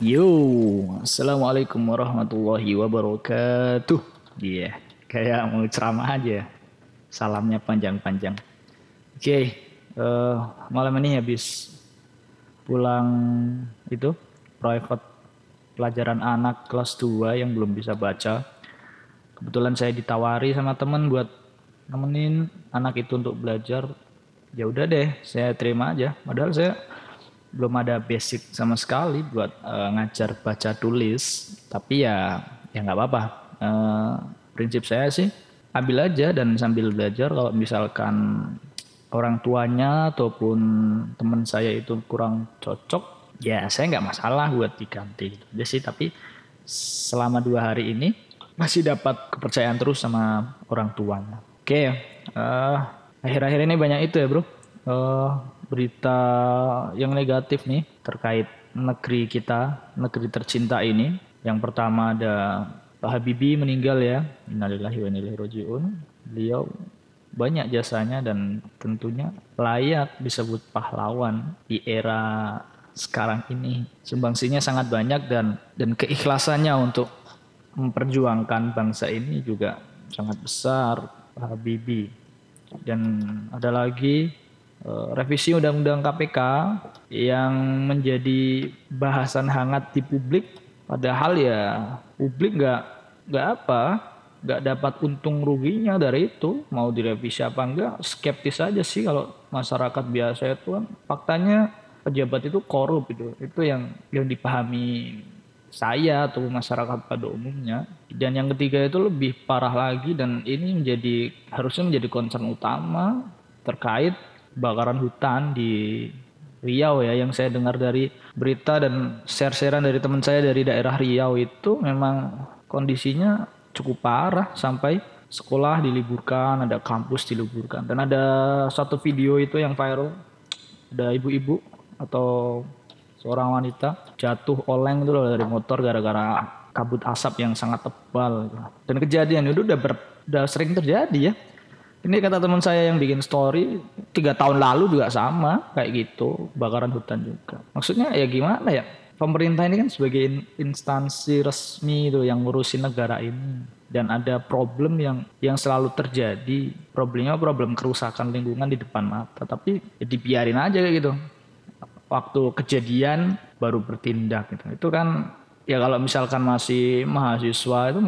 Yo, assalamualaikum warahmatullahi wabarakatuh. Iya, yeah, kayak mau ceramah aja. Salamnya panjang-panjang. Oke, okay, uh, eh, malam ini habis pulang itu private pelajaran anak kelas 2 yang belum bisa baca. Kebetulan saya ditawari sama temen buat nemenin anak itu untuk belajar. Ya udah deh, saya terima aja. Padahal saya belum ada basic sama sekali buat uh, ngajar baca tulis. Tapi ya ya nggak apa-apa. Uh, prinsip saya sih ambil aja dan sambil belajar. Kalau misalkan orang tuanya ataupun teman saya itu kurang cocok ya saya nggak masalah buat diganti. Gitu sih. Tapi selama dua hari ini masih dapat kepercayaan terus sama orang tuanya. Oke okay, uh, akhir-akhir ini banyak itu ya bro berita yang negatif nih terkait negeri kita, negeri tercinta ini. Yang pertama ada Pak Habibie meninggal ya. Innalillahi wa inna rojiun. Beliau banyak jasanya dan tentunya layak disebut pahlawan di era sekarang ini. Sumbangsinya sangat banyak dan dan keikhlasannya untuk memperjuangkan bangsa ini juga sangat besar Pak Habibie. Dan ada lagi revisi Undang-Undang KPK yang menjadi bahasan hangat di publik, padahal ya publik nggak nggak apa nggak dapat untung ruginya dari itu. Mau direvisi apa enggak skeptis aja sih kalau masyarakat biasa itu kan. Faktanya pejabat itu korup itu. Itu yang yang dipahami saya atau masyarakat pada umumnya. Dan yang ketiga itu lebih parah lagi dan ini menjadi harusnya menjadi concern utama terkait kebakaran hutan di Riau ya. Yang saya dengar dari berita dan share-sharean dari teman saya dari daerah Riau itu memang kondisinya cukup parah sampai sekolah diliburkan, ada kampus diliburkan. Dan ada satu video itu yang viral ada ibu-ibu atau seorang wanita jatuh oleng itu dari motor gara-gara kabut asap yang sangat tebal. Dan kejadian itu udah ber, udah sering terjadi ya ini kata teman saya yang bikin story tiga tahun lalu juga sama kayak gitu bakaran hutan juga. Maksudnya ya gimana ya? Pemerintah ini kan sebagai instansi resmi itu yang ngurusin negara ini dan ada problem yang yang selalu terjadi. Problemnya problem kerusakan lingkungan di depan mata, tapi ya dibiarin aja kayak gitu. Waktu kejadian baru bertindak gitu. Itu kan ya kalau misalkan masih mahasiswa itu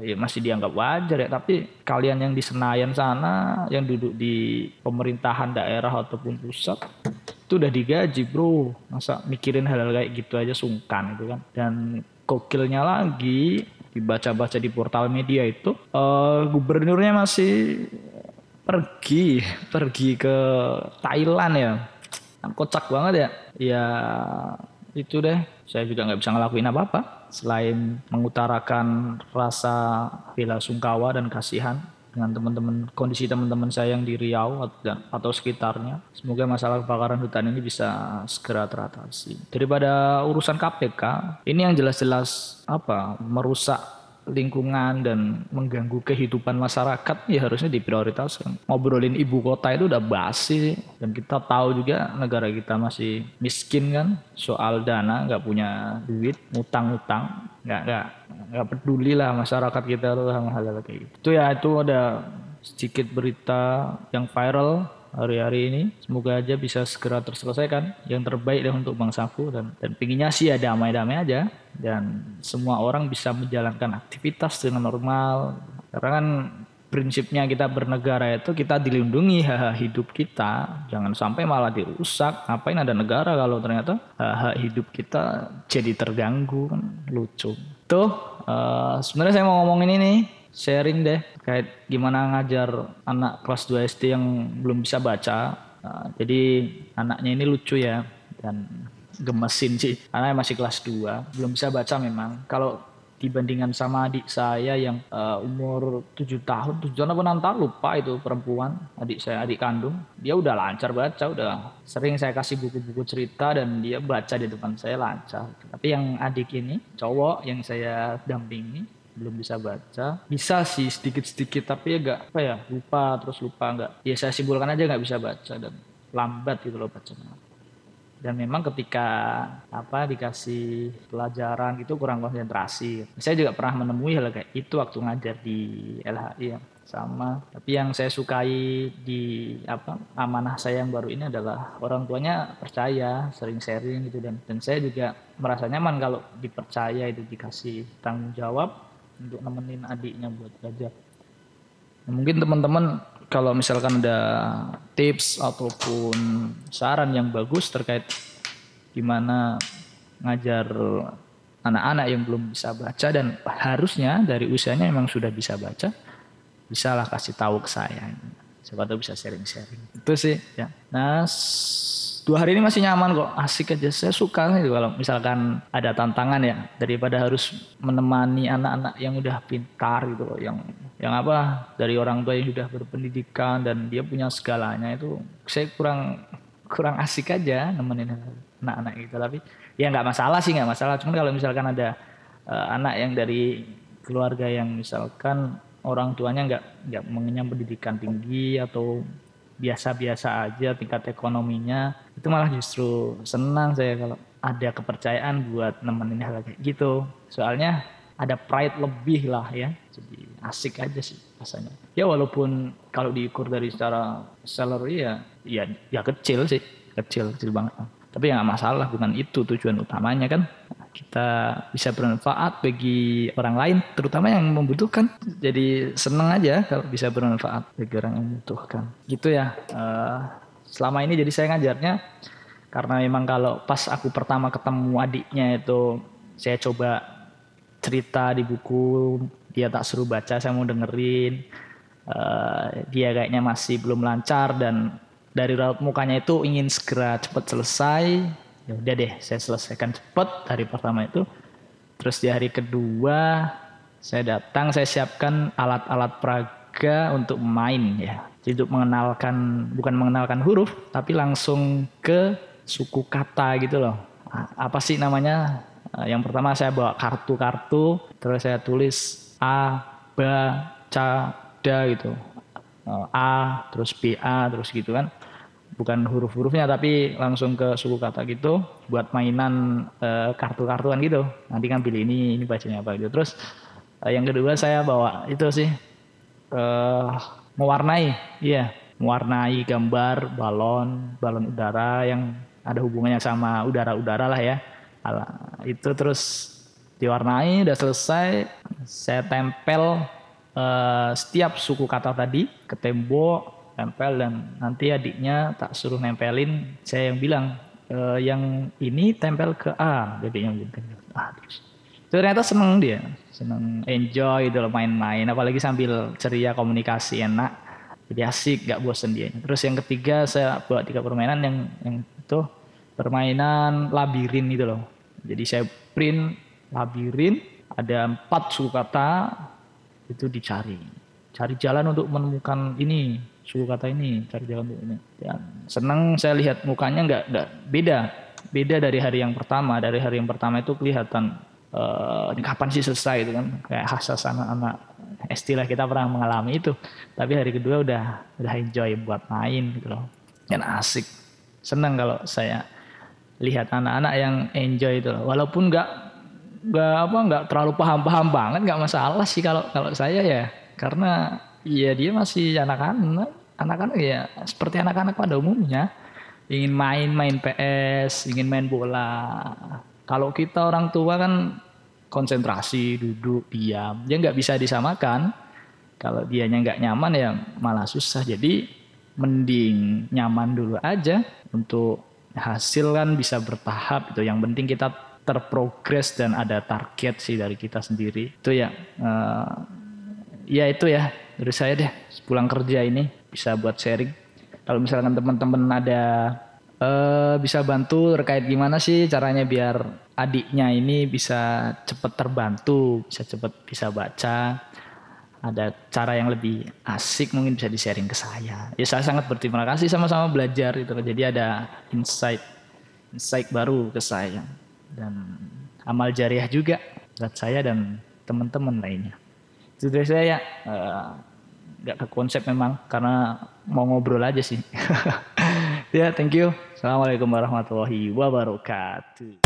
ya masih dianggap wajar ya. Tapi kalian yang di Senayan sana yang duduk di pemerintahan daerah ataupun pusat itu udah digaji bro. Masa mikirin hal-hal kayak gitu aja sungkan itu kan. Dan kokilnya lagi dibaca-baca di portal media itu uh, gubernurnya masih pergi pergi ke Thailand ya. Kocak banget ya. Ya itu deh. Saya juga nggak bisa ngelakuin apa-apa selain mengutarakan rasa bela sungkawa dan kasihan dengan teman-teman kondisi teman-teman saya yang di Riau atau, sekitarnya. Semoga masalah kebakaran hutan ini bisa segera teratasi. Daripada urusan KPK, ini yang jelas-jelas apa merusak lingkungan dan mengganggu kehidupan masyarakat ya harusnya diprioritaskan. Ngobrolin ibu kota itu udah basi dan kita tahu juga negara kita masih miskin kan soal dana nggak punya duit ngutang-ngutang nggak nggak nggak peduli lah masyarakat kita tuh hal-hal kayak gitu. Itu ya itu ada sedikit berita yang viral hari-hari ini. Semoga aja bisa segera terselesaikan. Yang terbaik deh untuk bangsaku dan dan pinginnya sih ya damai-damai aja dan semua orang bisa menjalankan aktivitas dengan normal. Karena kan prinsipnya kita bernegara itu kita dilindungi hak hidup kita jangan sampai malah dirusak ngapain ada negara kalau ternyata hak hidup kita jadi terganggu kan lucu tuh uh, sebenarnya saya mau ngomongin ini sharing deh kayak gimana ngajar anak kelas 2 SD yang belum bisa baca. Nah, jadi anaknya ini lucu ya dan gemesin sih. Anaknya masih kelas 2, belum bisa baca memang. Kalau dibandingkan sama adik saya yang uh, umur 7 tahun, 7 tahun apa 6 tahun lupa itu perempuan, adik saya, adik kandung. Dia udah lancar baca, udah sering saya kasih buku-buku cerita dan dia baca di depan saya lancar. Tapi yang adik ini, cowok yang saya dampingi, belum bisa baca. Bisa sih sedikit-sedikit tapi agak apa ya lupa terus lupa nggak. Ya saya simpulkan aja nggak bisa baca dan lambat gitu loh bacanya. Dan memang ketika apa dikasih pelajaran itu kurang konsentrasi. Saya juga pernah menemui hal kayak itu waktu ngajar di LHI ya sama. Tapi yang saya sukai di apa amanah saya yang baru ini adalah orang tuanya percaya sering sharing gitu. Dan dan saya juga merasa nyaman kalau dipercaya itu dikasih tanggung jawab untuk nemenin adiknya buat belajar nah, mungkin teman-teman kalau misalkan ada tips ataupun saran yang bagus terkait gimana ngajar anak-anak yang belum bisa baca dan harusnya dari usianya memang sudah bisa baca bisa lah kasih tahu ke saya. Siapa tahu bisa sharing-sharing. Itu sih ya. Nah, dua hari ini masih nyaman kok, asik aja. Saya suka gitu kalau misalkan ada tantangan ya daripada harus menemani anak-anak yang udah pintar gitu loh, yang yang apa dari orang tua yang sudah berpendidikan dan dia punya segalanya itu saya kurang kurang asik aja nemenin anak-anak gitu. Tapi ya nggak masalah sih nggak masalah. Cuman kalau misalkan ada uh, anak yang dari keluarga yang misalkan orang tuanya nggak nggak mengenyam pendidikan tinggi atau biasa-biasa aja tingkat ekonominya itu malah justru senang saya kalau ada kepercayaan buat nemenin hal kayak gitu. Soalnya ada pride lebih lah ya jadi asik aja sih rasanya. Ya walaupun kalau diukur dari secara salary ya ya ya kecil sih kecil kecil banget. Tapi ya nggak masalah bukan itu tujuan utamanya kan kita bisa bermanfaat bagi orang lain, terutama yang membutuhkan. Jadi seneng aja kalau bisa bermanfaat bagi orang yang membutuhkan. Gitu ya. Uh, selama ini jadi saya ngajarnya karena memang kalau pas aku pertama ketemu adiknya itu saya coba cerita di buku, dia tak suruh baca, saya mau dengerin. Uh, dia kayaknya masih belum lancar dan dari raut mukanya itu ingin segera cepat selesai ya udah deh saya selesaikan cepet hari pertama itu. Terus di hari kedua saya datang saya siapkan alat-alat praga untuk main ya. Jadi untuk mengenalkan bukan mengenalkan huruf tapi langsung ke suku kata gitu loh. Apa sih namanya? Yang pertama saya bawa kartu-kartu terus saya tulis a ba ca da gitu. A terus ba terus gitu kan bukan huruf-hurufnya tapi langsung ke suku kata gitu buat mainan e, kartu-kartuan gitu. Nanti kan pilih ini ini bacanya apa gitu. Terus e, yang kedua saya bawa itu sih e, mewarnai iya. Mewarnai gambar balon balon udara yang ada hubungannya sama udara-udara lah ya. Itu terus diwarnai udah selesai. Saya tempel e, setiap suku kata tadi ke tembok nempel dan nanti adiknya tak suruh nempelin saya yang bilang e, yang ini tempel ke A adiknya gitu. Ah, terus. Ternyata seneng dia seneng enjoy itu main-main apalagi sambil ceria komunikasi enak. Jadi asik gak bosen dia. Terus yang ketiga saya buat tiga permainan yang yang itu permainan labirin itu loh. Jadi saya print labirin ada empat suku kata itu dicari. Cari jalan untuk menemukan ini suku kata ini cari jalan untuk ini. Dan senang saya lihat mukanya nggak nggak beda. Beda dari hari yang pertama. Dari hari yang pertama itu kelihatan uh, kapan sih selesai itu kan. Kayak khas anak-anak istilah kita pernah mengalami itu. Tapi hari kedua udah udah enjoy buat main gitu loh. Dan asik. Senang kalau saya lihat anak-anak yang enjoy itu loh. walaupun nggak nggak apa nggak terlalu paham-paham banget nggak masalah sih kalau kalau saya ya. Karena Iya dia masih anak-anak, anak-anak ya seperti anak-anak pada umumnya ingin main main PS, ingin main bola. Kalau kita orang tua kan konsentrasi, duduk, diam, dia nggak bisa disamakan. Kalau dianya nggak nyaman ya malah susah. Jadi mending nyaman dulu aja untuk hasil kan bisa bertahap itu. Yang penting kita terprogres dan ada target sih dari kita sendiri. Itu ya, uh, ya itu ya dari saya deh pulang kerja ini bisa buat sharing. Kalau misalkan teman-teman ada uh, bisa bantu terkait gimana sih caranya biar adiknya ini bisa cepat terbantu, bisa cepat bisa baca. Ada cara yang lebih asik mungkin bisa di-sharing ke saya. Ya saya sangat berterima kasih sama-sama belajar itu. Jadi ada insight insight baru ke saya dan amal jariah juga buat saya dan teman-teman lainnya dari saya ya uh, ke konsep memang karena mau ngobrol aja sih Ya, thank you. Assalamualaikum warahmatullahi wabarakatuh.